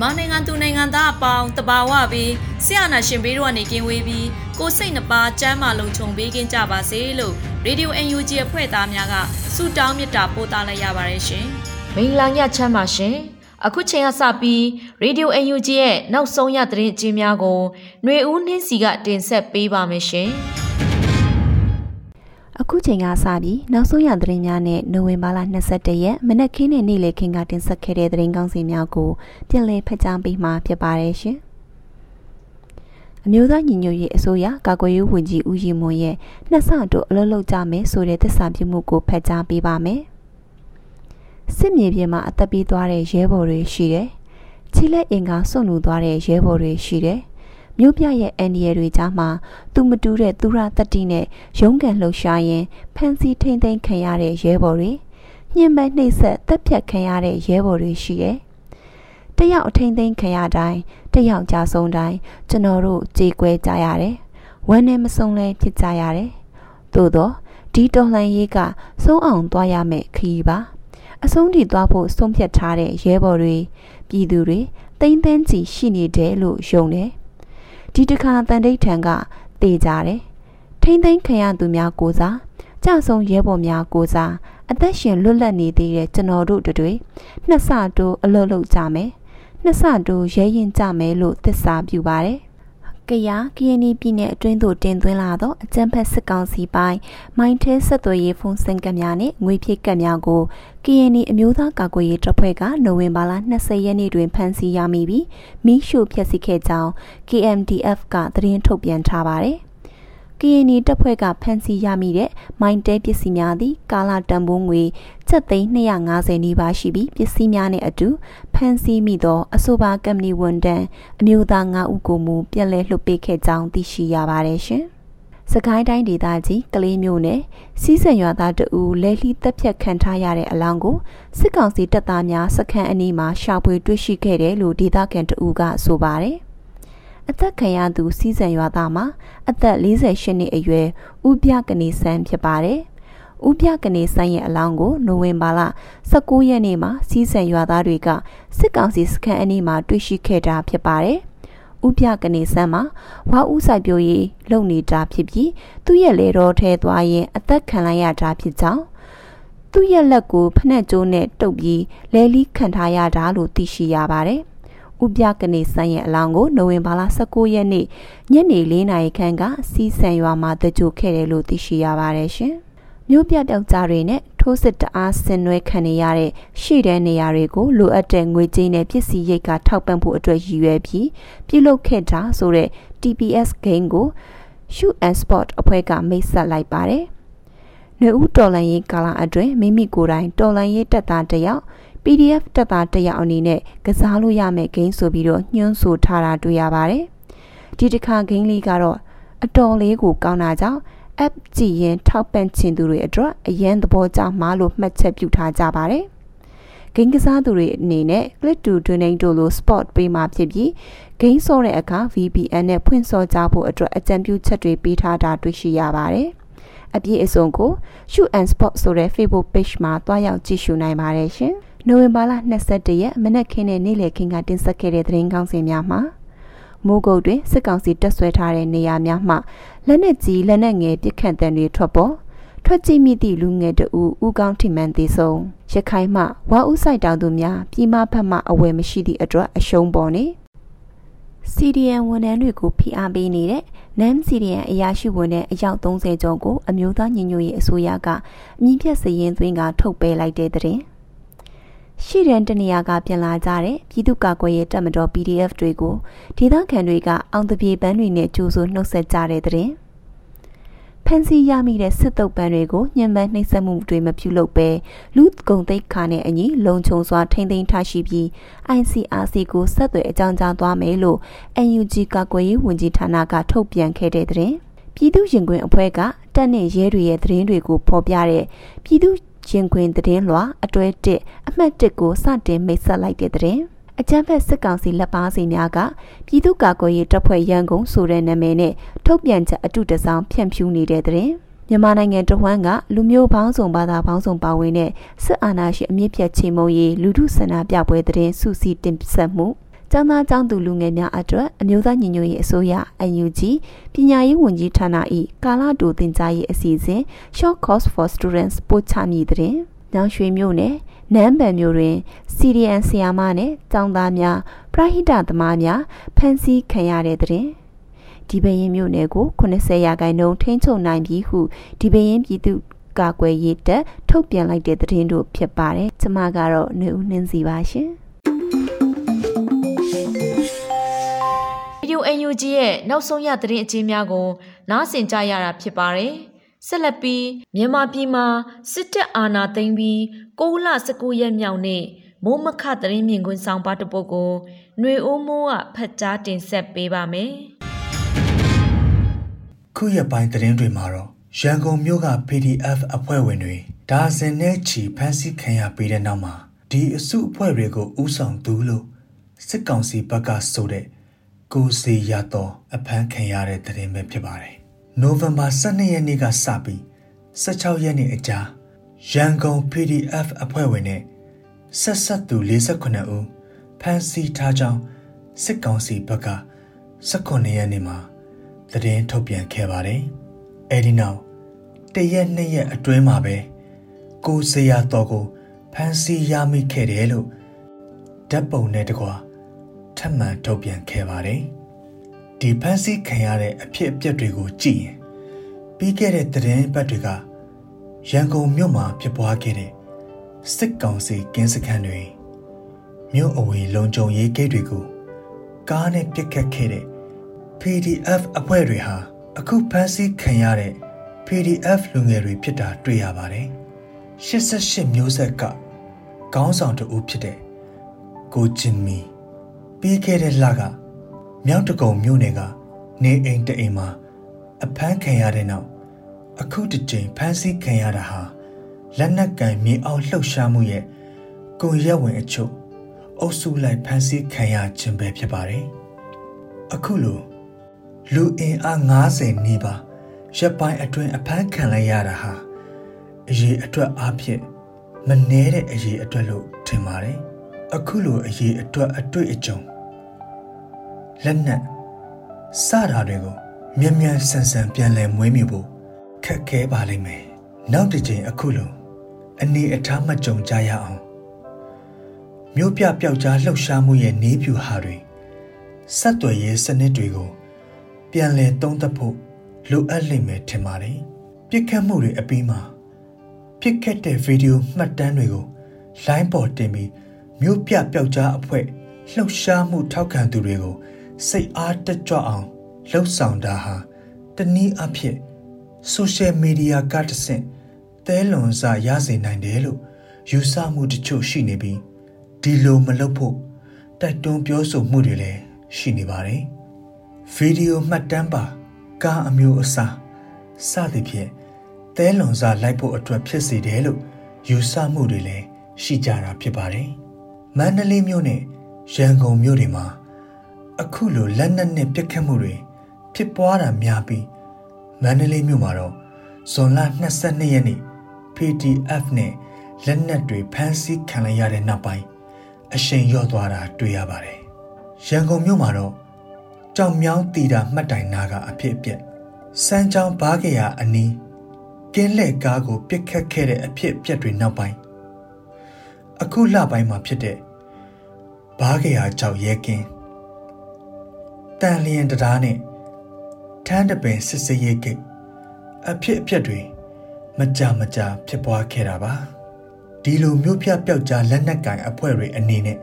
မြန်မာနိုင်ငံသူနိုင်ငံသားအပေါင်းတဘာဝပြီးဆရာနာရှင်ဘေးတို့ကနေကင်းဝေးပြီးကိုစိတ်နှပါစမ်းမလုံးခြုံပေးကင်းကြပါစေလို့ရေဒီယို UNG အဖွဲ့သားများကဆုတောင်းမေတ္တာပို့သလိုက်ရပါတယ်ရှင်။မင်္ဂလာညချမ်းပါရှင်။အခုချိန်ကစပြီးရေဒီယို UNG ရဲ့နောက်ဆုံးရသတင်းအကျဉ်းများကိုຫນွေဦးနှင်းစီကတင်ဆက်ပေးပါမယ်ရှင်။ အခုချိန်ကစပြီးနောက်ဆုံးရသတင်းများနဲ့နိုဝင်ဘာလ22ရက်မနက်ခင်းနဲ့နေ့လယ်ခင်းကတင်ဆက်ခဲ့တဲ့သတင်းကောင်းစီများကိုပြန်လည်ဖတ်ကြားပေးမှာဖြစ်ပါတယ်ရှင်။အမျိုးသားညီညွတ်ရေးအစိုးရကာကွယ်ရေးဝန်ကြီးဦးရီမွန်ရဲ့နှစ်ဆတို့အလုပ်လုပ်ကြမယ်ဆိုတဲ့သစ္စာပြုမှုကိုဖတ်ကြားပေးပါမယ်။စစ်မြေပြင်မှာအသက်ပေးသွားတဲ့ရဲဘော်တွေရှိတယ်။ချီလက်အင်ကစွန့်လူသွားတဲ့ရဲဘော်တွေရှိတယ်။ မြို့ပြရဲ့အန်ဒီရတွေကြားမှာသူမတူတဲ့သူရတတိနဲ့ရုံးကန်လှုပ်ရှားရင်ဖန်စီထိမ့်သိမ်းခံရတဲ့ရဲဘော်တွေညှဉ်းပန်းနှိပ်စက်တပ်ဖြတ်ခံရတဲ့ရဲဘော်တွေရှိရဲ့တယောက်အထိမ့်သိမ်းခံရတိုင်းတယောက်ကြဆုံးတိုင်းကျွန်တော်တို့ကြေကွဲကြရတယ်ဝမ်းနဲ့မဆုံးလဲဖြစ်ကြရတယ်သို့တော့ဒီတော်လှန်ရေးကစိုးအောင်သွားရမယ်ခရီးပါအဆုံးထိသွားဖို့ဆုံးဖြတ်ထားတဲ့ရဲဘော်တွေပြည်သူတွေတိမ့်သိမ်းချီရှိနေတယ်လို့ယုံတယ် ဒီတခါတန်တိတ်ထံကတေကြတယ်ထိမ့်သိမ်းခံရသူများကိုစားကြဆုံရဲဘော်များကိုစားအသက်ရှင်လွတ်လပ်နေသေးတဲ့ကျွန်တော်တို့တွေနှစ်ဆတိုးအလုပ်လုပ်ကြမယ်နှစ်ဆတိုးရဲရင်ကြမယ်လို့သစ္စာပြုပါတယ် ကရကရင်ပြည်နယ်အတွင်းသို့တင်သွင်းလာသောအကြံဖက်စစ်ကောင်စီပိုင်းမိုင်းထဲဆက်သွယ်ရေးဖုန်းစင်ကပ်များနှင့်ငွေဖြည့်ကပ်များကိုကရင်အမျိုးသားကာကွယ်ရေးတပ်ဖွဲ့ကနိုဝင်ဘာလ20ရက်နေ့တွင်ဖမ်းဆီးရမိပြီးမိရှို့ဖျက်ဆီးခဲ့ကြောင်း KMDF ကသတင်းထုတ်ပြန်ထားပါတယ် ကရင်နီတပ်ဖွဲ့ကဖမ်းဆီးရမိတဲ့မိုင်းတဲပစ္စည်းများသည်ကာလာတန်ဖိုးငွေချက်သိန်း250နီးပါးရှိပြီးပစ္စည်းများနဲ့အတူဖမ်းဆီးမိသောအဆိုပါကမ္ပဏီဝန်ထမ်းအမျိုးသား9ဦးကိုမူပြန်လည်လွှတ်ပေးခဲ့ကြောင်းသိရှိရပါတယ်ရှင်။စကိုင်းတိုင်းဒေသကြီးကလေးမျိုးနယ်စီးစံရွာသားတဦးလဲလှီတက်ဖြတ်ခံထားရတဲ့အလောင်းကိုစစ်ကောင်စီတပ်သားများစခန်းအနီးမှာရှာဖွေတွေ့ရှိခဲ့တယ်လို့ဒေသခံတဦးကဆိုပါတယ်။ အသက်ခံရသူစီးစံရွာသားမှာအသက်48နှစ်အရွယ်ဦးပြကနေဆန်းဖြစ်ပါတယ်။ဦးပြကနေဆန်းရဲ့အလောင်းကိုနိုဝင်ဘာလ19ရက်နေ့မှာစီးစံရွာသားတွေကစစ်ကောင်စီစခန်းအနီးမှာတွေ့ရှိခဲ့တာဖြစ်ပါတယ်။ဥပြကနေဆန်းမှာဝါဦးဆိုင်ပြိုရေးလုံနေတာဖြစ်ပြီးသူ့ရဲ့လေတော်ထဲသွားရင်အသက်ခံလိုက်ရတာဖြစ်ကြောင်းသူ့ရဲ့လက်ကိုဖနှက်ကျိုးနဲ့တုပ်ပြီးလဲလီခံထားရတာလို့သိရှိရပါတယ်။ ဥပြကနေစံရဲ့အလောင်းကိုနိုဝင်ဘာလ19ရက်နေ့ညနေ4နာရီခန့်ကစီးဆန်ရွာမှာတကြိုခဲ့တယ်လို့သိရှိရပါတယ်ရှင်။မြို့ပြပျောက်ကြားတွေနဲ့ထိုးစစ်တအားဆင်နွှဲခံနေရတဲ့ရှေ့တဲ့နေရာတွေကိုလိုအပ်တဲ့ငွေကြေးနဲ့ပစ္စည်းရိတ်ကထောက်ပံ့ဖို့အတွက်ရည်ရွယ်ပြီးပြုလုပ်ခဲ့တာဆိုတဲ့ TPS game ကို Shoot and Sport အဖွဲ့ကမိတ်ဆက်လိုက်ပါတယ်။နှွေဦးတော်လန်ရေးကာလအတွင်းမိမိကိုယ်တိုင်တော်လန်ရေးတပ်သားတယောက် PDF တက်သားတရအနေနဲ့ကစားလို့ရမယ့်ဂိမ်းဆိုပြီးတော့ညွှန်းဆိုထားတာတွေ့ရပါတယ်။ဒီတစ်ခါဂိမ်းလေးကတော့အတော်လေးကိုကောင်းတာကြောင့် app ကြည့်ရင်ထောက်ပံ့ချင်သူတွေအတွက်အရန်သဘောကျမှလို့မှတ်ချက်ပြုထားကြပါတယ်။ဂိမ်းကစားသူတွေအနေနဲ့ click to donate တို့လို spot ပေးမှာဖြစ်ပြီးဂိမ်းဆော့တဲ့အခါ VPN နဲ့ဖွင့်ဆော့ကြဖို့အတွက်အကြံပြုချက်တွေပေးထားတာတွေ့ရှိရပါတယ်။အပြည့်အစုံကို Shoot and Spot ဆိုတဲ့ Facebook page မှာတွားရောက်ကြည့်ရှုနိုင်ပါတယ်ရှင်။ နိုဝင်ဘာလ22ရက်မနက်ခင်းနဲ့နေ့လယ်ခင်းကတင်ဆက်ခဲ့တဲ့သတင်းကောင်းစင်များမှာမိုးကုတ်တွင်စစ်ကောင်စီတပ်ဆွဲထားတဲ့နေရာများမှလက်နက်ကြီးလက်နက်ငယ်ပစ်ခတ်တံတွေထွက်ပေါ်ထွက်ကြည့်မိသည့်လူငယ်တဦးဦးကောင်းထိမှန်သေးဆုံးရခိုင်မှဝါဥဆိုင်တောင်သူများပြည်မဖက်မှအဝယ်မရှိသည့်အတွက်အရှုံးပေါ်နေ CDN ဝန်ထမ်းတွေကိုဖိအားပေးနေတဲ့ NAM CDN အရာရှိဝန်ထမ်းအယောက်30ကျော်ကိုအမျိုးသားညီညွတ်ရေးအစိုးရကအမြင့်ဖြတ်စရင်သွင်းကထုတ်ပယ်လိုက်တဲ့တဲ့ ရှိတဲ့တနေရာကပြန်လာကြတဲ့ပြည်သူ့ကာကွယ်ရေးတပ်မတော် PDF တွေကိုဒေသခံတွေကအောင်တပြေပန်းတွေနဲ့ကြိုးစိုးနှုတ်ဆက်ကြတဲ့တဲ့ဖန်စီရမိတဲ့စစ်တုပ်ပန်းတွေကိုညှဉ်းပန်းနှိပ်စက်မှုတွေမပြုလုပ်ဘဲလူကုံသိက္ခာနဲ့အညီလုံခြုံစွာထိမ့်သိမ်းထားရှိပြီး ICRC ကိုဆက်သွယ်အကြောင်းကြားသွားမယ်လို့ NUG ကာကွယ်ရေးဝန်ကြီးဌာနကထုတ်ပြန်ခဲ့တဲ့တဲ့ပြည်သူရင်ခွင်အဖွဲ့ကတပ်နဲ့ရဲတွေရဲ့သတင်းတွေကိုဖော်ပြတဲ့ပြည်သူ ရင်ခွင်သတင်းလွှာအတွဲ1အမှတ်1ကိုစတင်မိတ်ဆက်လိုက်တဲ့တဲ့အကြမ်းဖက်စစ်ကောင်စီလက်ပါစီများကပြည်သူ့ကာကွယ်ရေးတပ်ဖွဲ့ရန်ကုန်ဆိုတဲ့နာမည်နဲ့ထုတ်ပြန်ချက်အတုတစောင်းဖြန့်ဖြူးနေတဲ့တဲ့မြန်မာနိုင်ငံတဝန်းကလူမျိုးပေါင်းစုံဘာသာပေါင်းစုံပါဝင်တဲ့စစ်အာဏာရှင်အမြင့်ပြတ်ချေမှုန်းရေးလူထုဆန္ဒပြပွဲတဲ့စုစည်းတင်ဆက်မှု ကျောင်းသားကျောင်းသူလူငယ်များအတွက်အမျိုးသားညီညွတ်ရေးအစိုးရ UNG ပညာရေးဝန်ကြီးဌာန၏ကာလတူသင်ကြားရေးအစီအစဉ် Short Course for Students ပို့ချမည်တဲ့။နောင်ရွှေမြို့နယ်နန်းပံမြို့တွင် CDN ဆီယာမနဲ့ကျောင်းသားများပရဟိတသမားများဖမ်းဆီးခံရတဲ့တဲ့။ဒီပရင်မြို့နယ်ကို80ရာခိုင်နှုန်းထိန်းချုပ်နိုင်ပြီဟုဒီပရင်ပြည်သူကာကွယ်ရေးတပ်ထုတ်ပြန်လိုက်တဲ့သတင်းတို့ဖြစ်ပါတယ်။ကျွန်မကတော့နေဦးနှင်းစီပါရှင်။ Radio UNG ရဲ့နောက်ဆုံးရသတင်းအကျဉ်းများကို နားဆင်ကြရတာဖြစ်ပါတယ်။ဆက်လက်ပြီးမြန်မာပြည်မှာစစ်တပ်အာဏာသိမ်းပြီး6လ19ရက်မြောက်နေ့မိုးမခသတင်းမြင်ကွင်းဆောင်ပါတပုတ်ကိုຫນွေအိုးမိုးကဖတ်ကြားတင်ဆက်ပေးပါမယ်။ခုရက်ပိုင်းသတင်းတွေမှာတော့ရန်ကုန်မြို့က PDF အဖွဲ့ဝင်တွေဒါဇင်နဲ့ချီဖမ်းဆီးခံရပြီးတဲ့နောက်မှာဒီအစုအဖွဲ့တွေကိုဥဆောင်သူလို့စစ်ကောင်စီဘက်ကဆိုတဲ့ ကိုစီရတော့အဖမ်းခံရတဲ့သတင်းပဲဖြစ်ပါတယ်။နိုဝင်ဘာ12ရက်နေ့ကစပြီး16ရက်နေ့အကြာရန်ကုန် PDF အဖွဲ့ဝင်နဲ့ဆက်ဆက်သူ48ဦးဖမ်းဆီးထားကြောင်းစစ်ကောင်စီဘက်က18ရက်နေ့မှာသတင်းထုတ်ပြန်ခဲ့ပါတယ်။အဲဒီနောက်တရက်နှစ်ရက်အတွင်းမှာပဲကိုစီရတော့ကိုဖမ်းဆီးရမိခဲ့တယ်လို့ဓာတ်ပုံနဲ့တကွာ ထပ်မံထုတ်ပြန်ခဲ့ပါတယ်။ဒီဖန်ဆီးခံရတဲ့အဖြစ်အပျက်တွေကိုကြည့်ရင်ပြီးခဲ့တဲ့သတင်းပတ်တွေကရန်ကုန်မြို့မှာဖြစ်ပွားခဲ့တဲ့စစ်ကောင်စီကင်းစခန်းတွေမြို့အဝေးလုံခြုံရေးဂိတ်တွေကိုကားနဲ့ပြစ်ခတ်ခဲ့တဲ့ PDF အဖွဲ့တွေဟာအခုဖန်ဆီးခံရတဲ့ PDF လူငယ်တွေဖြစ်တာတွေ့ရပါတယ်။88မျိုးဆက်ကခေါင်းဆောင်တဦးဖြစ်တဲ့ကိုဂျင်မီ ပြီးခဲ့တဲ့လကမြောက်တကုံမြို့နယ်ကနေအိမ်တအိမ်မှာအဖမ်းခံရတဲ့နောက်အခုတစ်ကြိမ်ဖမ်းဆီးခံရတာဟာလက်နက်ကင်မြေအောက်လှုပ်ရှားမှုရဲ့ကွန်ရက်ဝင်အချုပ်အုပ်စုလိုက်ဖမ်းဆီးခံရခြင်းပဲဖြစ်ပါတယ်။အခုလိုလူအင်အား90နီးပါးရပ်ပိုင်းအတွင်းအဖမ်းခံလိုက်ရတာဟာအရေးအတွက်အားဖြင့်မနှဲတဲ့အရေးအတွက်လို့ထင်ပါတယ်။ အခုလိုအရေးအတွက်အတွေ့အကြုံလက်နက်စတာတွေကိုမြန်မြန်ဆန်ဆန်ပြန်လည်မွေးမြူဖို့ခက်ခဲပါလိမ့်မယ်။နောက်တစ်ချိန်အခုလိုအနေအထားမကြုံကြရအောင်မြို့ပြပျောက်ကြားလှုပ်ရှားမှုရဲ့နေပြူဟာတွေဆက်သွယ်ရေးစနစ်တွေကိုပြန်လည်သုံးသပ်ဖို့လိုအပ်လိမ့်မယ်ထင်ပါတယ်။ပြစ်ခတ်မှုတွေအပြီးမှာပြစ်ခတ်တဲ့ဗီဒီယိုမှတ်တမ်းတွေကိုလိုင်းပေါ်တင်ပြီး မြို့ပြပျောက်ကြားအဖွဲ့လှုပ်ရှားမှုထောက်ခံသူတွေကိုစိတ်အားတက်ကြွအောင်လှုပ်ဆောင်တာဟာတနည်းအားဖြင့် social media ကတဆင့်သဲလွန်စရစေနိုင်တယ်လို့ယူဆမှုတချို့ရှိနေပြီးဒီလိုမလုပ်ဖို့တိုက်တွန်းပြောဆိုမှုတွေလည်းရှိနေပါတယ်။ဗီဒီယိုမှတ်တမ်းပါကားအမျိုးအစားစသည်ဖြင့်သဲလွန်စလိုက်ဖို့အတွက်ဖြစ်စေတယ်လို့ယူဆမှုတွေလည်းရှိကြတာဖြစ်ပါတယ်။ မန္တလေးမြို့နဲ့ရန်ကုန်မြို့တွေမှာအခုလိုလက်နက်နဲ့ပြစ်ခတ်မှုတွေဖြစ်ပွားတာများပြီးမန္တလေးမြို့မှာတော့ဇွန်လ22ရက်နေ့ PDF နဲ့လက်နက်တွေဖမ်းဆီးခံလိုက်ရတဲ့နောက်ပိုင်းအရှိန်လျော့သွားတာတွေ့ရပါတယ်။ရန်ကုန်မြို့မှာတော့ကြောင်မြောင်းတီတာမှတ်တိုင်နာကအဖြစ်အပျက်စမ်းချောင်းဘားကရအနီးကင်းလှဲ့ကားကိုပြစ်ခတ်ခဲ့တဲ့အဖြစ်အပျက်တွေနောက်ပိုင်း အခုလပိုင်းမှာဖြစ်တဲ့ဘားကရာကြောက်ရဲကင်းတန်လျင်တရားနဲ့ထန်းတပင်စစ်စရေးကိတ်အဖြစ်အပျက်တွေမကြမကြဖြစ်ပွားခဲ့တာပါဒီလိုမျိုးပြပျောက်ကြားလက်နက်ကင်အဖွဲ့တွေအနေနဲ့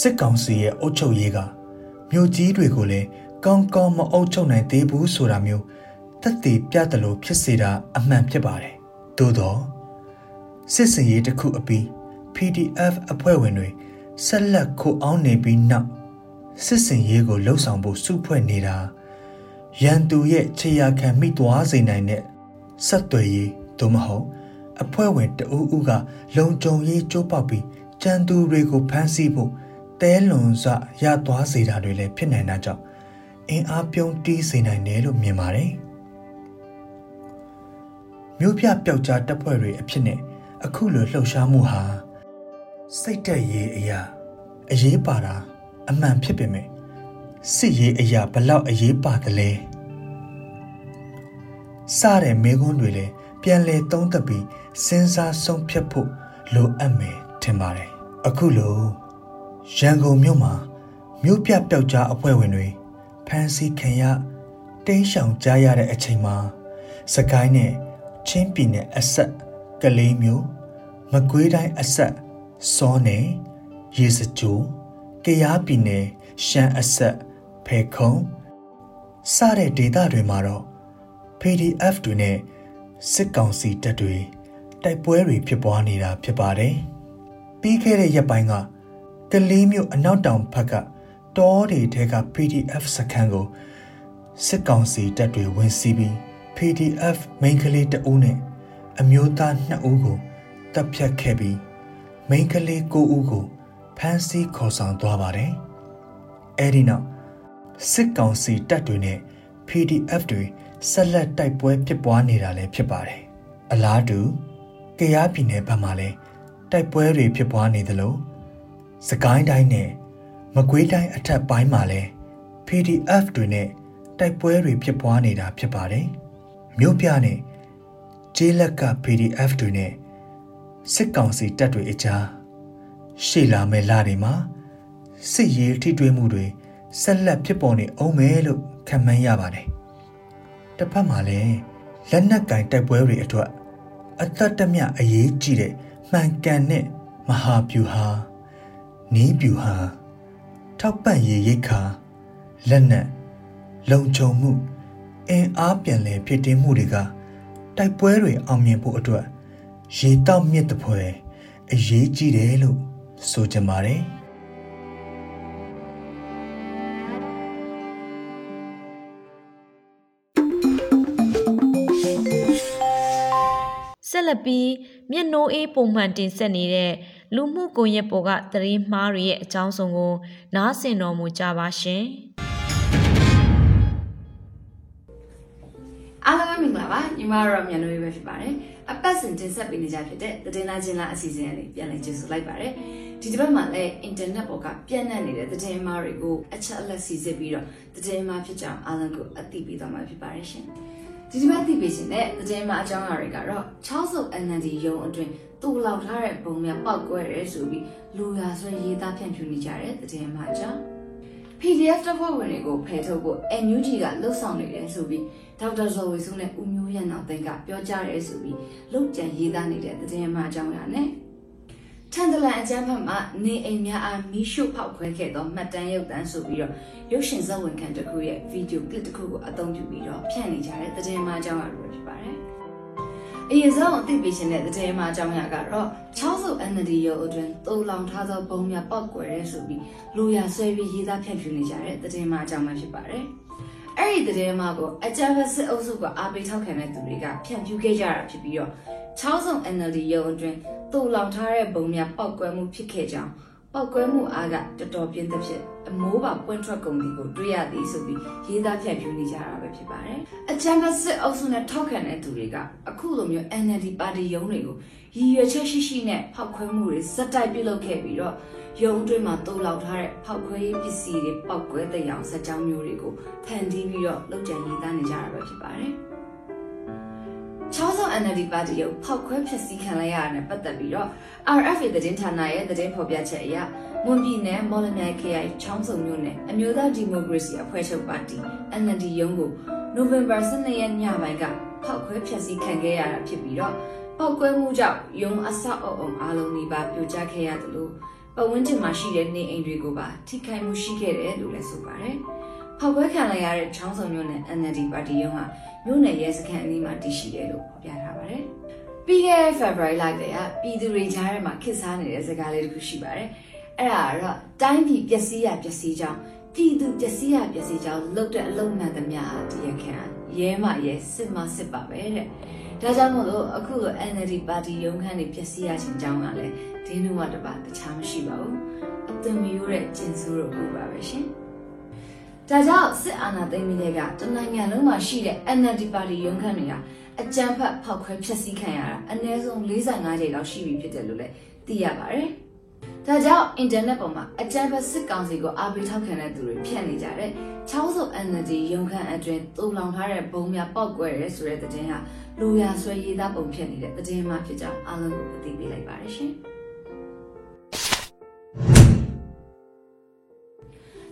စစ်ကောင်စီရဲ့အုပ်ချုပ်ရေးကမြို့ကြီးတွေကိုလည်းကောင်းကောင်းမအုပ်ချုပ်နိုင်သေးဘူးဆိုတာမျိုးသက်သေပြတယ်လို့ဖြစ်စေတာအမှန်ဖြစ်ပါတယ်သို့တော့စစ်စင်ရေးတစ်ခုအပြီး PDF အဖွဲ့ဝင်တွေဆက်လက်ခိုအောင်နေပြီးနောက်စစ်စင်ရေးကိုလှုပ်ဆောင်ဖို့စုဖွဲ့နေတာရန်သူရဲ့ခြေရာခံမိသွားစေနိုင်တဲ့ဆက်သွယ်ရေးသို့မဟုတ်အဖွဲ့ဝင်တဦးဦးကလုံခြုံရေးကြိုးပေါက်ပြီးကြံသူတွေကိုဖမ်းဆီးဖို့တဲလွန်စွာရသွားစေတာတွေလည်းဖြစ်နိုင်တာကြောင့်အင်အားပြုံးတီးစေနိုင်တယ်လို့မြင်ပါတယ်မြို့ပြပျောက်ကြားတပ်ဖွဲ့တွေအဖြစ်နဲ့အခုလိုလှုပ်ရှားမှုဟာ စိတ်တက်ရေးအရာအရေးပါတာအမှန်ဖြစ်ပေမဲ့စစ်ရေးအရာဘလောက်အရေးပါတယ်လဲစတဲ့မေကွန်းတွေလည်းပြန်လဲသုံးသပ်ပြီးစဉ်းစားဆုံးဖြတ်ဖို့လိုအပ်မယ်ထင်ပါတယ်အခုလိုရန်ကုန်မြို့မှာမြို့ပြပျောက်ကြားအဖွဲ့ဝင်တွေဖမ်းဆီးခံရတင်းရှောင်ကြရတဲ့အချိန်မှာစကိုင်းနဲ့ချင်းပြည်နယ်အဆက်ကလေးမျိုးမကွေးတိုင်းအဆက် စောနယ်ရေစကြိုကရားပြည်နယ်ရှမ်းအဆက်ဖေခုံစတဲ့ဒေသတွေမှာတော့ PDF တွေနဲ့စစ်ကောင်စီတပ်တွေတိုက်ပွဲတွေဖြစ်ပွားနေတာဖြစ်ပါတယ်။ပြီးခဲ့တဲ့ရက်ပိုင်းကကလေးမျိုးအနောက်တောင်ဘက်ကတောတွေထဲက PDF စခန်းကိုစစ်ကောင်စီတပ်တွေဝင်စီးပြီး PDF မိန်းကလေးတအုပ်နဲ့အမျိုးသား2ဦးကိုတပ်ဖြတ်ခဲ့ပြီး မိန်းကလေး9ဦးကိုဖမ်းဆီးခေါ်ဆောင်သွားပါတယ်။အဲဒီနောက်စစ်ကောင်စီတပ်တွေနဲ့ PDF တွေဆက်လက်တိုက်ပွဲဖြစ်ပွားနေတာလည်းဖြစ်ပါတယ်။အလားတူကရားပြည်နယ်ဘက်မှာလည်းတိုက်ပွဲတွေဖြစ်ပွားနေသလိုစကိုင်းတိုင်းနဲ့မကွေးတိုင်းအထက်ပိုင်းမှာလည်း PDF တွေနဲ့တိုက်ပွဲတွေဖြစ်ပွားနေတာဖြစ်ပါတယ်။မြို့ပြနဲ့ကျေးလက်က PDF တွေနဲ့ စစ်ကောင်စီတပ်တွေအကြားရှေ့လာမဲ့လတွေမှာစစ်ရေးထိတွေ့မှုတွေဆက်လက်ဖြစ်ပေါ်နေအောင်မယ်လို့ခန့်မှန်းရပါတယ်။တစ်ဖက်မှာလည်းလက်နက်ကင်တိုက်ပွဲတွေအတွက်အသက်တမျှအရေးကြီးတဲ့မှန်ကန်တဲ့မဟာဗျူဟာနီးဗျူဟာထောက်ပံ့ရေးရိတ်ခါလက်နက်လုံခြုံမှုအင်အားပြန်လည်ဖြစ်တည်မှုတွေကတိုက်ပွဲတွေအောင်မြင်ဖို့အတွက် ရေတောက်မြစ်တပွဲအရေးကြီးတယ်လို့ဆိုကြပါတယ်ဆက်လက်ပြီးမျက်နှိုးအေးပုံမှန်တင်ဆက်နေတဲ့လူမှုကွန်ရက်ပေါ်ကသတင်းမှားတွေရဲ့အကြောင်းစုံကို နားဆင်တော်မူကြပါရှင်။အားလုံးပဲမင်္ဂလာပါညီမတို့မြန်လို့ပဲဖြစ်ပါတယ် အပတ်စဉ်တင်ဆက်ပေးနေကြဖြစ်တဲ့သတင်းလာချင်းလာအစီအစဉ်လေးပြန်လည်ကျေးဇူးလိုက်ပါတယ်ဒီတစ်ပတ်မှာလည်းအင်တာနက်ပေါ်ကပြန့်နှံ့နေတဲ့သတင်းမှားတွေကိုအချက်အလက်စီစစ်ပြီးတော့သတင်းမှားဖြစ်ကြောင်းအားလုံးကိုအသိပေးသွားမှာဖြစ်ပါတယ်ရှင်ဒီတစ်ပတ်သိပေးရှင်တဲ့သတင်းမှားအကြောင်းအရာတွေကတော့6စု NND ရုံအတွင်းတူလောက်ထားတဲ့ပုံများပောက်ကွဲရဲဆိုပြီးလူရာဆွဲရေးသားဖြန့်ဖြူးနေကြတဲ့သတင်းမှာအကြောင်း PDF တပ်ဖွဲ့ဝင်တွေကိုဖယ်ထုတ်ဖို့ NUG ကလှုပ်ဆောင်နေတယ်ဆိုပြီးဒေါက်တာဇော်ဝေစုနဲ့ဦးမျိုးရန်အောင်သိန်းကပြောကြားရဲဆိုပြီးလုတ်ကြံရေးသားနေတဲ့သတင်းမှအကြောင်းအရာနဲ့ထန်တလန်အကျန်းဖက်မှာနေအိမ်များအားမီးရှို့ဖောက်ခွဲခဲ့သောမှတ်တမ်းရုပ်သံဆိုပြီးတော့ရုပ်ရှင်ဇာတ်ဝင်ခံတစ်ခုရဲ့ဗီဒီယိုကလစ်တစ်ခုကိုအသုံးပြုပြီးတော့ဖြန့်နေကြတဲ့သတင်းမှအကြောင်းအရာတွေဖြစ်ပါတယ် အရင်ဆုံးအသိပေးခြင်းတဲ့တဲ့မှာအကြောင်းအရာကတော့6စု NLD ရုပ်အတွင်းတူလောင်ထားသောပုံများပောက်ကွယ်ရဲဆိုပြီးလူရဆွဲပြီးရေးသားဖြန့်ဖြူးနေကြတဲ့တဲ့မှာအကြောင်းမှဖြစ်ပါတယ်။အဲ့ဒီတဲ့မှာကိုအကြမ်းဖက်စစ်အုပ်စုကအားပေးထောက်ခံတဲ့သူတွေကဖြန့်ဖြူးခဲ့ကြတာဖြစ်ပြီးတော့6စု NLD ရုပ်အတွင်းတူလောင်ထားတဲ့ပုံများပောက်ကွယ်မှုဖြစ်ခဲ့ကြောင်း ပောက်ကွဲမှုအားကတော်တော်ပြင်းသဖြင့်အမိုးပါပွင့်ထွက်ကုန်သည်ကိုတွေ့ရသည်ဆိုပြီးရေးသားဖြန့်ဖြူးနေကြတာပဲဖြစ်ပါတယ်။အချမ်းဘစစ်အုပ်စုနဲ့ထောက်ခံတဲ့သူတွေကအခုလိုမျိုး NLD ပါတီရုံးတွေကိုရည်ရွယ်ချက်ရှိရှိနဲ့ဖောက်ခွဲမှုတွေစက်တိုက်ပြုလုပ်ခဲ့ပြီးတော့ရုံးအတွင်းမှာတိုးလောက်ထားတဲ့ဖောက်ခွဲရေးပစ္စည်းတွေပောက်ကွဲတဲ့ရောင်စက်ကြောင်းမျိုးတွေကိုဖန်တီးပြီးတော့လုပ်ကြံရေးသားနေကြတာပဲဖြစ်ပါတယ်။ ချောင်းဆောင် NLD ပါတီကိုဖောက်ခွဲဖျက်ဆီးခံလိုက်ရတာနဲ့ပတ်သက်ပြီးတော့ RFA သတင်းဌာနရဲ့သတင်းဖော်ပြချက်အရမွန်ပြည်နယ်မော်လမြိုင် KI ချောင်းစုံမြို့နယ်အမျိုးသားဒီမိုကရေစီအဖွဲ့ချုပ်ပါတီ NLD ရုံးကိုနိုဝင်ဘာ12ရက်ညပိုင်းကဖောက်ခွဲဖျက်ဆီးခံခဲ့ရတာဖြစ်ပြီးတော့ပောက်ကွဲမှုကြောင့်ရုံးအဆောက်အအုံအားလုံးဒီပါပြိုကျခဲ့ရတယ်လို့ပတ်ဝန်းကျင်မှာရှိတဲ့နေအိမ်တွေကိုပါထိခိုက်မှုရှိခဲ့တယ်လို့လည်းဆိုပါတယ်။ ဖောက်ခွဲခံလိုက်ရတဲ့ချောင်းစုံမြို့နယ် NLD ပါတီရုံးဟာမြို့နယ်ရဲစခန်းအနီးမှာတည်ရှိတယ်လို့ဖော်ပြထားပါတယ်။ပြီးခဲ့တဲ့ February လကတည်းကပြည်သူတွေကြားထဲမှာခစ်စားနေတဲ့စကားလေးတစ်ခုရှိပါတယ်။အဲ့ဒါကတော့တိုင်းပြည်ပျက်စီးရပျက်စီးကြောင်းပြည်သူပျက်စီးရပျက်စီးကြောင်းလှုပ်တဲ့အလုံးမှန်သမျှတရားခံရဲမရဲစစ်မစစ်ပါပဲတဲ့။ဒါကြောင့်မို့လို့အခုလို NLD ပါတီရုံးခန်းတွေပျက်စီးရခြင်းကြောင်းကလည်းဒင်းတို့ကတပါတခြားမရှိပါဘူး။အသွင်မရိုးတဲ့ကျင်စိုးတို့ကိုပါပဲရှင်။ ဒါကြောင့်စစ်အာဏာသိမ်းပြီးတဲ့ကတနိုင်ငံလုံးမှာရှိတဲ့ NLD ပါတီရုံးခန်းတွေဟာအကြမ်းဖက်ဖောက်ခွဲဖျက်ဆီးခံရတာအနည်းဆုံး45ကြိမ်လောက်ရှိပြီဖြစ်တယ်လို့လည်းသိရပါတယ်။ဒါကြောင့်အင်တာနက်ပေါ်မှာအကြမ်းဖက်စစ်ကောင်စီကိုအားပေးထောက်ခံတဲ့သူတွေဖြန့်နေကြတဲ့ချောင်းစုံ NLD ရုံးခန်းအတွင်းတူလောင်ထားတဲ့ဘုံများပောက်ကွဲရဲဆိုတဲ့သတင်းဟာလူရဆွဲရေးသားပုံဖြစ်နေတဲ့သတင်းမှဖြစ်ကြောင်းအားလုံးကိုအသိပေးလိုက်ပါတယ်ရှင်။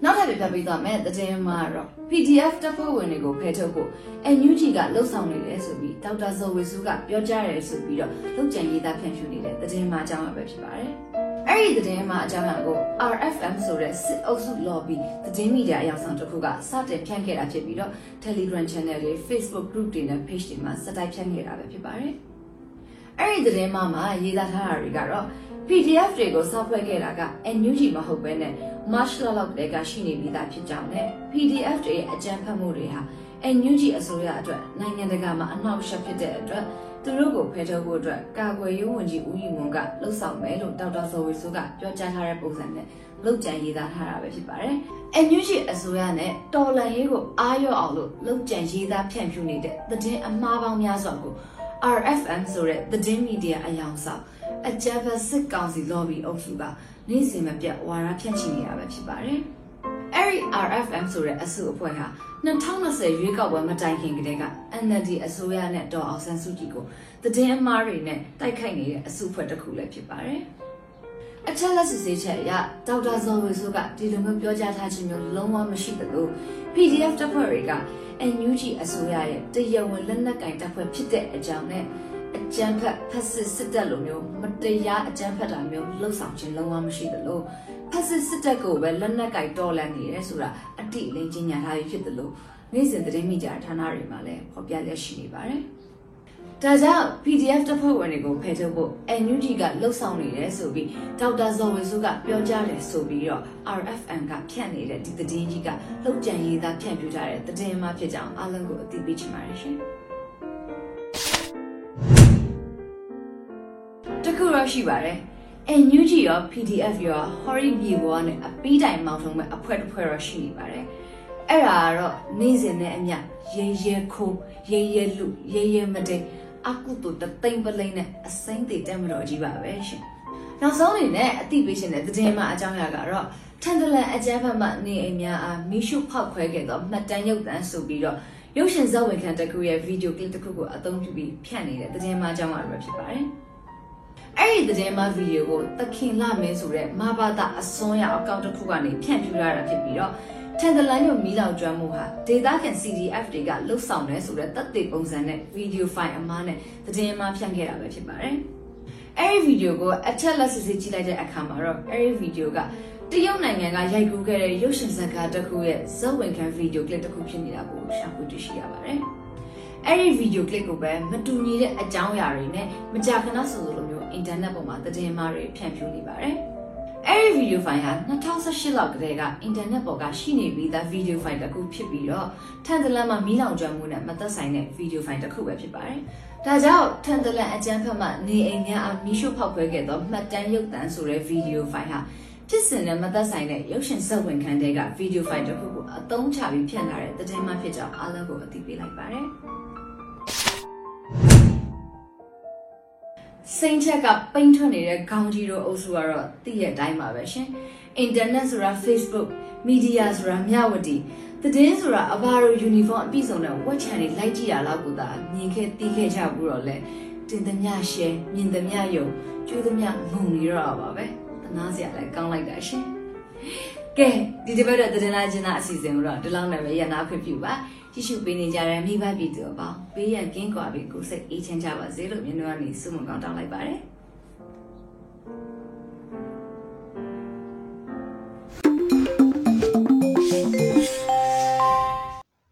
နောက်ထပ်ပြပြပေးသွားမယ်တည်င်းမှာတော့ PDF တပ်ဖွဲ့ဝင်တွေကိုဖယ်ထုတ်ဖို့ NUG ကလှုပ်ဆောင်နေတယ်ဆိုပြီးဒေါက်တာဇော်ဝေစုကပြောကြားတယ်ဆိုပြီးတော့လုံခြံရေးသားဖြန့်ဖြူနေတဲ့တည်င်းမှာအကြောင်းအပဲဖြစ်ပါတယ်။အဲ့ဒီတည်င်းမှာအကြောင်းအကို RFM ဆိုတဲ့စစ်အုပ်စု lobby တည်င်းမီဒီယာအယောင်ဆောင်တစ်ခုကစတင်ဖြန့်ခဲ့တာဖြစ်ပြီးတော့ Telegram channel တွေ Facebook group တွေနဲ့ page တွေမှာစတိုက်ဖြန့်ခဲ့တာပဲဖြစ်ပါတယ်။အဲ့ဒီသတင်းမှမှာရေးသားထားတာတွေကတော့ PDF တွေကိုစောက်ဖွဲ့ခဲ့တာက NUG မဟုတ်ဘဲနဲ့ March လလောက်ကတည်းကရှိနေပြီးသားဖြစ်ကြောင်းနဲ့ PDF တွေရဲ့အကြမ်းဖက်မှုတွေဟာ NUG အစိုးရအတွက်နိုင်ငံတကာမှာအနှောက်အယှက်ဖြစ်တဲ့အတွက်သူတို့ကိုဖယ်ထုတ်ဖို့အတွက်ကာကွယ်ရေးဝန်ကြီးဦးရီမွန်ကလှုပ်ဆောင်မယ်လို့ဒေါက်တာဇော်ဝေဆိုးကပြောကြားထားတဲ့ပုံစံနဲ့လုပ်ကြံရေးသားထားတာပဲဖြစ်ပါတယ်။ NUG အစိုးရနဲ့တော်လန်ရေးကိုအားရော့အောင်လို့လုပ်ကြံရေးသားဖြန့်ဖြူးနေတဲ့သတင်းအမှားပေါင်းများစွာကို RFM ဆိုတဲ့သတင်းမီဒီယာအယောင်ဆောင် အကြမ်းဖက်စစ်ကောင်စီ lobby အုပ်စုကနေ့စဉ်မပြတ်ဝါဒဖြန့်ချီနေတာပဲဖြစ်ပါတယ်။အဲဒီ RFM ဆိုတဲ့အစုအဖွဲ့ဟာ2020ရွေးကောက်ပွဲမတိုင်ခင်ကတည်းက NLD အစိုးရနဲ့တော်အောင်ဆန်းစုကြည်ကိုသတင်းအမှားတွေနဲ့တိုက်ခိုက်နေတဲ့အစုအဖွဲ့တစ်ခုလည်းဖြစ်ပါတယ်။အချက်လက်စစ်ဆေးချက်အရဒေါက်တာဇော်ဝေဆိုးကဒီလိုမျိုးပြောကြားထားခြင်းမျိုးလုံးဝမရှိသလို PDF တပ်ဖွဲ့တွေက NUG အစိုးရရဲ့တရားဝင်လက်နက်ကင်တပ်ဖွဲ့ဖြစ်တဲ့အကြောင်းနဲ့အ ကြမ်းဖက်ဖက်စစ်စစ်တပ်လိုမျိုးမတရားအကြမ်းဖက်တာမျိုးလှုပ်ဆောင်ခြင်းလုံးဝမရှိသလိုဖက်စစ်စစ်တပ်ကိုပဲလက်နက်ကင်တော်လန်နေရဲဆိုတာအတိအလင်းကြီးညာထားပြီးဖြစ်သလိုနေ့စဉ်သတင်းမိကြဌာနတွေမှာလည်းဖော်ပြလက်ရှိနေပါတယ်။ဒါကြောင့် PDF တပ်ဖွဲ့ဝင်တွေကိုဖယ်ထုတ်ဖို့ NUG ကလှုပ်ဆောင်နေတယ်ဆိုပြီးဒေါက်တာဇော်ဝေစုကပြောကြားတယ်ဆိုပြီးတော့ RFN ကဖြန့်နေတဲ့ဒီသတင်းကြီးကလှုပ်ကြံရေးသားဖြန့်ပြထားတဲ့သတင်းမှဖြစ်ကြောင်းအားလုံးကိုအသိပေးချင်ပါတယ်ရှင်။ တခုတော့ရှိပါတယ်။ NUG ရော PDF ရော Hori မြေပေါ်ကနေအပီးတိုင်မောင်ထုံးမဲ့အဖွဲ့တစ်ဖွဲ့တော့ရှိနေပါတယ်။အဲ့ဒါကတော့နေ့စဉ်နဲ့အမျှရေရဲခိုးရေရဲလူရေရဲမတိတ်အကုတုတသိမ့်ပလိမ့်နဲ့အစိမ့်တေတက်မတော်ကြီးပါပဲရှင်။နောက်ဆုံးအနေနဲ့အသိပေးရှင်တဲ့သတင်းမှအကြောင်းအရာကတော့ထန်တလန်အကြမ်းဖက်မှနေအိမ်များအားမိရှုဖောက်ခွဲခဲ့သောမှတ်တမ်းရုပ်သံဆိုပြီးတော့ရုပ်ရှင်ဇာတ်ဝင်ခံတစ်ခုရဲ့ဗီဒီယိုကလစ်တစ်ခုကိုအသုံးပြုပြီးဖြန့်နေတဲ့သတင်းမှအကြောင်းအရာပဲဖြစ်ပါတယ်။ အဲ့ဒီသတင်းမှဗီဒီယိုကိုသခင်လမင်းဆိုတဲ့မဘာသာအစွန်းရောက်အကောင့်တစ်ခုကနေဖြန့်ဖြူးရတာဖြစ်ပြီးတော့ထန်တလန်မြို့မီးလောင်ကျွမ်းမှုဟာဒေတာကန် CDF တွေကလှုပ်ဆောင်တယ်ဆိုတဲ့တပ်တွေပုံစံနဲ့ဗီဒီယိုဖိုင်အမားနဲ့သတင်းမှဖြန့်ခဲ့တာပဲဖြစ်ပါတယ်။အဲ့ဒီဗီဒီယိုကိုအထက်လက်စစ်စစ်ကြည့်လိုက်တဲ့အခါမှာတော့အဲ့ဒီဗီဒီယိုကတရုတ်နိုင်ငံကရိုက်ကူးခဲ့တဲ့ရုပ်ရှင်ဇာတ်ကားတစ်ခုရဲ့ဇက်ဝင်ခံဗီဒီယိုကလစ်တစ်ခုဖြစ်နေတာကိုရှာဖွေတွေ့ရှိရပါတယ်။အဲ့ဒီဗီဒီယိုကလစ်ကိုပဲမတူညီတဲ့အကြောင်းအရာတွေနဲ့မကြာခဏဆိုလိုမျိုး အင်တာနက်ပေါ်မှာသတင်းမှားတွေဖြန့်ဖြူးနေပါတယ်။အဲ့ဒီဗီဒီယိုဖိုင်ဟာ2018လောက်ကတည်းကအင်တာနက်ပေါ်ကရှိနေပြီးသားဗီဒီယိုဖိုင်တစ်ခုဖြစ်ပြီးတော့ထန်တလန်မှာမီးလောင်ကျွမ်းမှုနဲ့မသက်ဆိုင်တဲ့ဗီဒီယိုဖိုင်တစ်ခုပဲဖြစ်ပါတယ်။ဒါကြောင့်ထန်တလန်အကြမ်းဖက်မှနေအိမ်များအားမီးရှို့ဖောက်ခွဲခဲ့သောမှတ်တမ်းရုပ်သံဆိုတဲ့ဗီဒီယိုဖိုင်ဟာဖြစ်စဉ်နဲ့မသက်ဆိုင်တဲ့ရုပ်ရှင်ဇာတ်ဝင်ခန်းတွေကဗီဒီယိုဖိုင်တစ်ခုကိုအသုံးချပြီးဖြန့်လာတဲ့သတင်းမှဖြစ်ကြောင်းအားလုံးကိုအသိပေးလိုက်ပါတယ်။ စိန်ချက်ကပိန်းထွက်နေတဲ့ခေါင်းကြီးတို့အုပ်စုကတော့တည့်ရဲ့အတိုင်းပါပဲရှင်။အင်တာနက်ဆိုတာ Facebook, Media ဆိုတာမြဝတီတည်င်းဆိုတာအဘာတို့ယူနီဖောင်းအပြည့်စုံတဲ့ဝက်ချန်တွေလိုက်ကြည့်ရလောက်ကိုသာမြင်ခဲ့တီးခဲ့ကြဘူးတော့လဲတင်သမျှရှဲမြင်သမျှယုံကျိုးသမျှငုံနေတော့ပါပဲတနာစရာလည်းကောင်းလိုက်တာရှင်ကဲဒီတစ်ပတ်တဲ့တင်လာခြင်းသားအစီအစဉ်ကိုတော့ဒီလောက်နဲ့ပဲရနာခွင့်ပြုပါ ကြည့်ရှုပေးနေကြတဲ့မိဘပြည်သူအပေါင်းပေးရန်ကင်းကွာပြီးကိုယ်စိတ်အေးချမ်းကြပါစေလို့မြင်တော့ကနေဆုမကောင်းတောင်းလိုက်ပါတယ်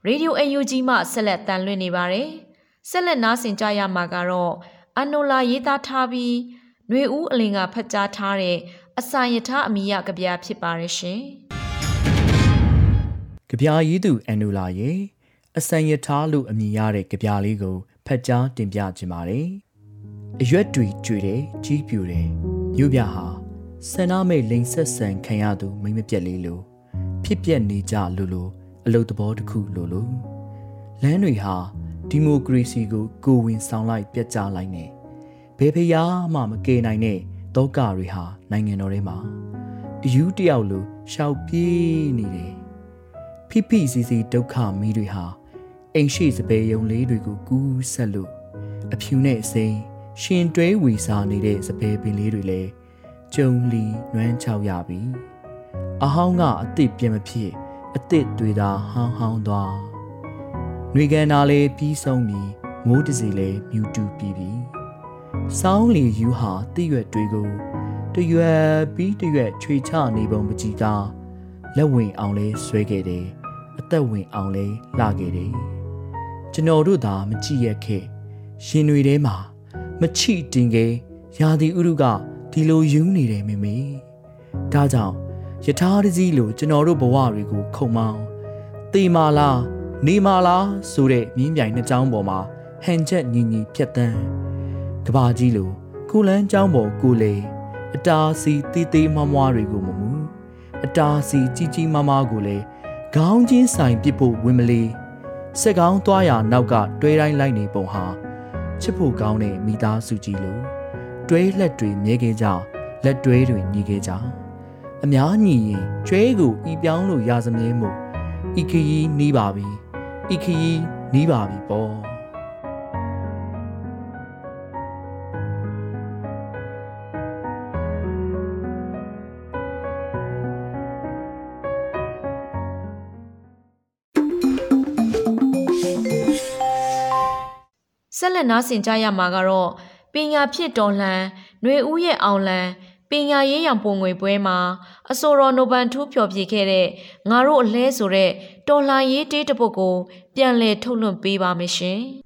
ရေဒီယို UNG မှဆက်လက်တန်လွှင့်နေပါတယ်။ဆက်လက်နားဆင်ကြရမှာကတော့အနိုလာရေးသားထားပြီးຫນွေဦးအလင်ကဖတ်ကြားထားတဲ့အစာယထာအမိယကဗျာဖြစ်ပါရဲ့ရှင်ကြပြားရည်သူအန်နူလာရဲ့ အစံရထားလို့အမည်ရတဲ့ကြပြားလေးကိုဖတ်ကြားတင်ပြခြင်းပါတယ်။အရွက်တွေကျွေတယ်ကြီးပြူတယ်မြို့ပြဟာဆန္ဒမိတ်လိန်ဆက်ဆန်ခံရသူမိမပြက်လေးလို့ဖြစ်ပျက်နေကြလို့လို့အလုတ်တဘောတစ်ခုလို့လို့လမ်းတွေဟာဒီမိုကရေစီကိုကိုဝင်ဆောင်လိုက်ပြတ်ကျလိုက်နေဘယ်ဖျားမှမကယ်နိုင်တဲ့တောကတွေဟာနိုင်ငံတော်ထဲမှာအယူတယောက်လိုရှောက်ပြေးနေတယ်ဖိဖိစီစီဒုက္ခမီးတွေဟာ အိမ်ရှိစပယ်ယုံလေးတွေကိုကူးဆက်လို့အဖြူနဲ့အစိမ်းရှင်တွဲဝီစားနေတဲ့စပယ်ပင်လေးတွေလည်းကျုံလီနွမ်းချောက်ရပြီအဟောင်းကအစ်စ်ပြင်းမဖြစ်အစ်စ်တွေသာဟောင်းဟောင်းသွားຫນွေကန်နာလေးပြီးဆုံးပြီးမိုးတစီလေးမြူတူပြီးပြီစောင်းလီယူဟာတည့်ရွက်တွေကိုတရွက်ပြီးတရွက်ချွေချနေပုံပကြီးကလက်ဝင်အောင်လဲဆွဲခဲ့တယ်အသက်ဝင်အောင်လဲလှခဲ့တယ် ကျွန်တော်တို့သာမကြည့်ရခဲ့ရှင်တွေထဲမှာမချိတင်ခဲ့ရာသီဥတုကဒီလိုယူနေတယ်မေမေဒါကြောင့်ယထာတစည်းလိုကျွန်တော်တို့ဘဝတွေကိုခုံမောင်းတေမာလားနေမာလားဆိုတဲ့မြင်းပြိုင်နှစ်ချောင်းပေါ်မှာဟန်ချက်ညီညီဖြတ်တန်းကဘာကြီးလိုကိုလန်းချောင်းပေါ်ကိုလေအတားစီတီးတီးမွားမွားတွေကိုမမူအတားစီကြီးကြီးမားမားကိုလေခေါင်းချင်းဆိုင်ပစ်ဖို့ဝင်မလေး စက်ကောင်းသွားရနောက်ကတွဲတိုင်းလိုက်နေပုံဟာချစ်ဖို့ကောင်းတဲ့မိသားစုကြီးလိုတွဲလက်တွေမြဲခဲ့ကြလက်တွဲတွေညီခဲ့ကြအများညီရင်ကျွဲကိုဤပြောင်းလို့ရစမြဲမို့ဤခရီးနီးပါပြီဤခရီးနီးပါပြီပေါ့။ ဆက်လက်နားဆင်ကြရမှာကတော့ပညာဖြစ်တော်လှန်ຫນွေဦးရဲ့အောင်လံပညာရေးရောင်ပုံငွေပွဲမှာအဆိုတော်နိုဘန်ထူးဖျော်ဖြေခဲ့တဲ့ငါတို့အလဲဆိုတဲ့တော်လှန်ရေးတေးတစ်ပုဒ်ကို ပြန်လည်ထုတ်လွှင့်ပေးပါမယ်ရှင်။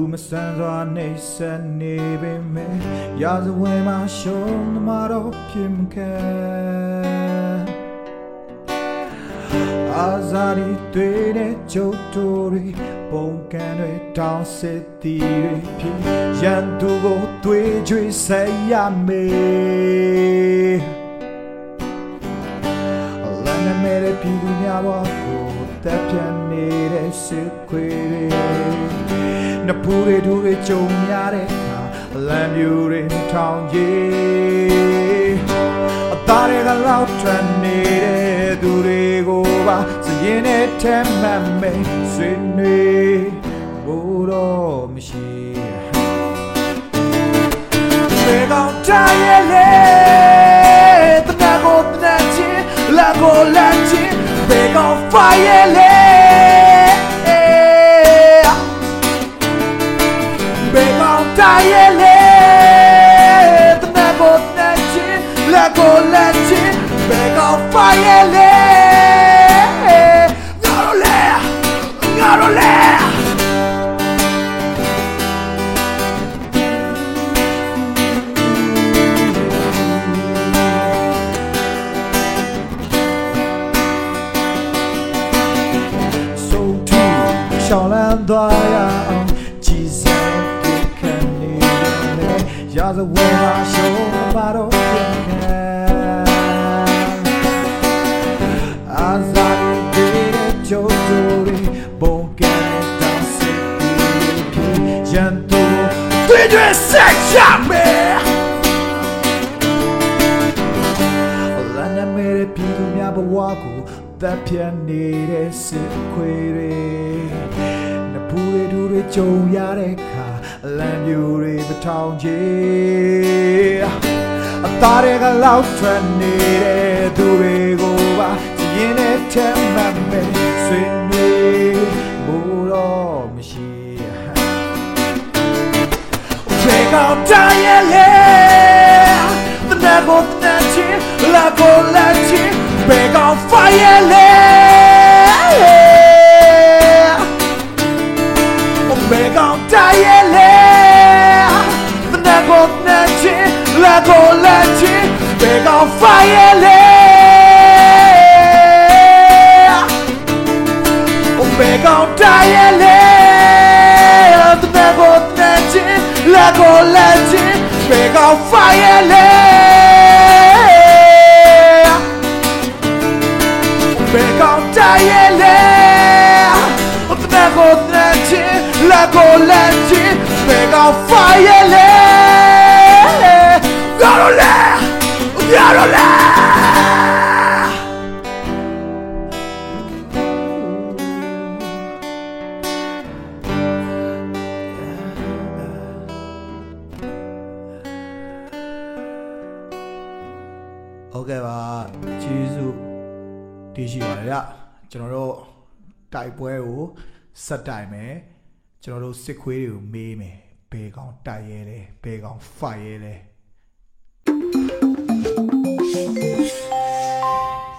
လူမဆန်စွာနေဆက်နေပေမဲ့ရာဇဝင်မှာရှုံးမတော့ဖြစ်မခဲအာဇာဒီတွေနဲ့ကျုပ်တို့တွေပုံကန်တွေတောင်းစစ်တီတွေဖြစ်ရန်သူကိုတွေးကြွေးဆက်ရမေးလမ်းနဲ့မဲ့တဲ့ပြည်သူများဘောကိုတပ်ပြနေတဲ့စစ်ခွေတွေ နဖူးတွေဒူတွေကြုံရတဲ့အခါလမ်းပြူတွေထောင်ကြီးအသားတွေကလောက်ထွက်နေတဲ့သူတွေကိုပါစရင်နဲ့ထဲမှတ်မိတ်ဆွေးနွေးဖို့တော့မရှိ Big on tire the nago the nachi la go la chi Big on fire le Big on tire le the nago the nachi la go Wyglądaje jednego leci, lego leci, wyglądaje leci. ပြတ်နေတဲ့စစ်ခွေတွေနဖူးတွေဒူတွေကြုံရတဲ့ခါလမ်းပြူတွေမထောင်ချေအသားတွေကလောက်ထွက်နေတဲ့သူတွေကိုပါရင်နဲ့ထက်မှတ်မဲ့ဆွေးနွေးဘူးတော့မရှိဘယ်ကောင်တိုင်းရဲ့လေတနက်ကိုတန်ချင်းလာကိုလာချင်းဘယ်ကောင် fire ချင်းလာကိုလာချင်းဘယ်ကောင် fire လေဘယ်ကောင်တိုင်းရဲ့လေတနက်ကိုတန်ချင်းလာကိုလာချင်းဘယ်ကောင် fire ဟုတ်ကဲ့ပါကျေးဇူးတည်ရှိပါတယ်ဗျကျွန်တော်တို့တိုက်ပွဲကိုဆက်တိုင်မယ်ကျွန်တော်တို့စစ်ခွေးတွေကိုမေးမယ်ဘယ်ကောင်တိုက်ရဲလဲဘယ်ကောင်ဖိုက်ရဲလဲ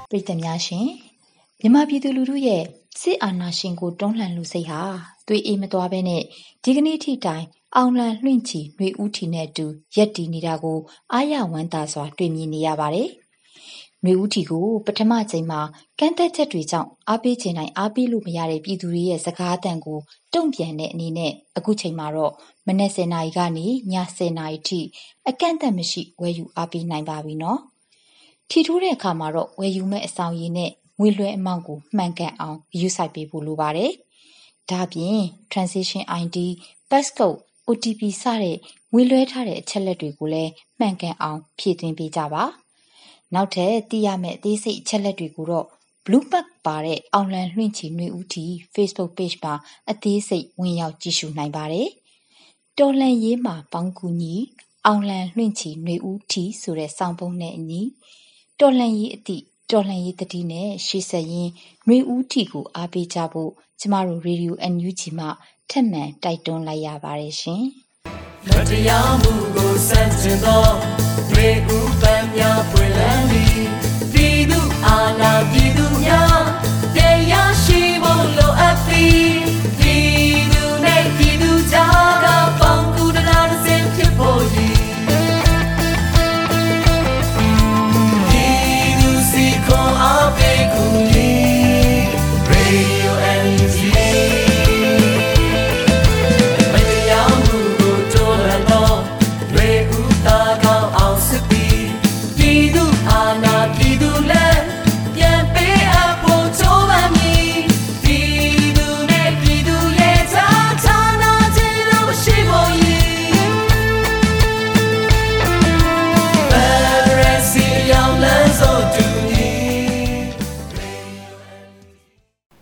ပြည်သူများရှင်မြန်မာပြည်သူလူထုရဲ့စစ်အာဏာရှင်ကိုတွန်းလှန်လူစိတ်ဟာသွေးအေးမသွားဘဲနဲ့ဒီကနေ့ထိတိုင်အောင်လံလွင့်ချီနှွေဦးထီနဲ့အတူရက်တည်နေတာကိုအာရဝမ်းသာစွာတွေ့မြင်နေရပါတယ်။နှွေဦးထီကိုပထမချိန်မှာကန့်သက်ချက်တွေကြောင့်အားပေးခြင်းတိုင်းအားပေးလို့မရတဲ့ပြည်သူတွေရဲ့စကားအသံကိုတုံ့ပြန်တဲ့အနေနဲ့အခုချိန်မှာတော့ မနက်10:00နာရီကနေည10:00နာရီထိအကန့်အသတ်မရှိဝယ်ယူအားပေးနိုင်ပါပြီနော်။ထီထိုးတဲ့အခါမှာတော့ဝယ်ယူမဲ့အဆောင်ရည်နဲ့ငွေလွှဲအမောင့်ကိုမှန်ကန်အောင်ဂရုစိုက်ပေးဖို့လိုပါတယ်။ဒါ့အပြင် Transaction ID, Passcode, OTP စတဲ့ငွေလွှဲထားတဲ့အချက်အလက်တွေကိုလည်းမှန်ကန်အောင်ဖြည့်သွင်းပေးကြပါ။နောက်ထပ်သိရမယ့်အသေးစိတ်အချက်အလက်တွေကိုတော့ Blue Bag ပါတဲ့အောင်လံလွှင့်ချီနွေဦးထီ Facebook Page မှာအသေးစိတ်ဝင်ရောက်ကြည့်ရှုနိုင်ပါတယ်။ တော်လှန်ရေးမှာပေါင်းကူညီအောင်လံလွှင့်ချီနွေဦးထီဆိုတဲ့စောင်းပုံးနဲ့အညီတော်လှန်ရေးအသည့်တော်လှန်ရေးတတိနဲ့ရှေ့ဆက်ရင်းနှွေဦးထီကိုအားပေးကြဖို့ကျမတို့ရေဒီယို NUG မှထက်မှန်တိုက်တွန်းလိုက်ရပါတယ်ရှင်။မတရားမှုကိုစန့်ကျင်သောတွေဥပံများပွင့်လန်းသည်ပြည်သူအာဏာပြည်သူများတရားရှိဖို့လိုအပ်သည်ပြည် င်ဖြ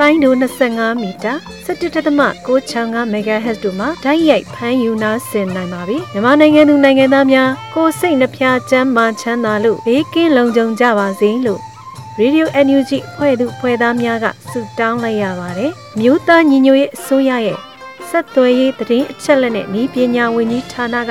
လိုင်းဒို25မီတာ17.665 MHz တို့မှာဓာတ်ရိုက်ဖမ်းယူနာဆင်နိုင်ပါပြီမြန်မာနိုင်ငံသူနိုင်ငံသားများကိုယ်စိတ်နှဖျားချမ်းမာချမ်းသာလို့ဘေးကင်းလုံခြုံကြပါစေလို့ Radio NUG ဖွဲ့သူဖွဲ့သားများကဆုတောင်းလိုက်ရပါတယ်မြို့သားညီညွတ်ရေးအစိုးရရဲ့ဆက်သွယ်ရေးသတင်းအချက်အလက်နဲ့ဤပညာဝန်ကြီးဌာနက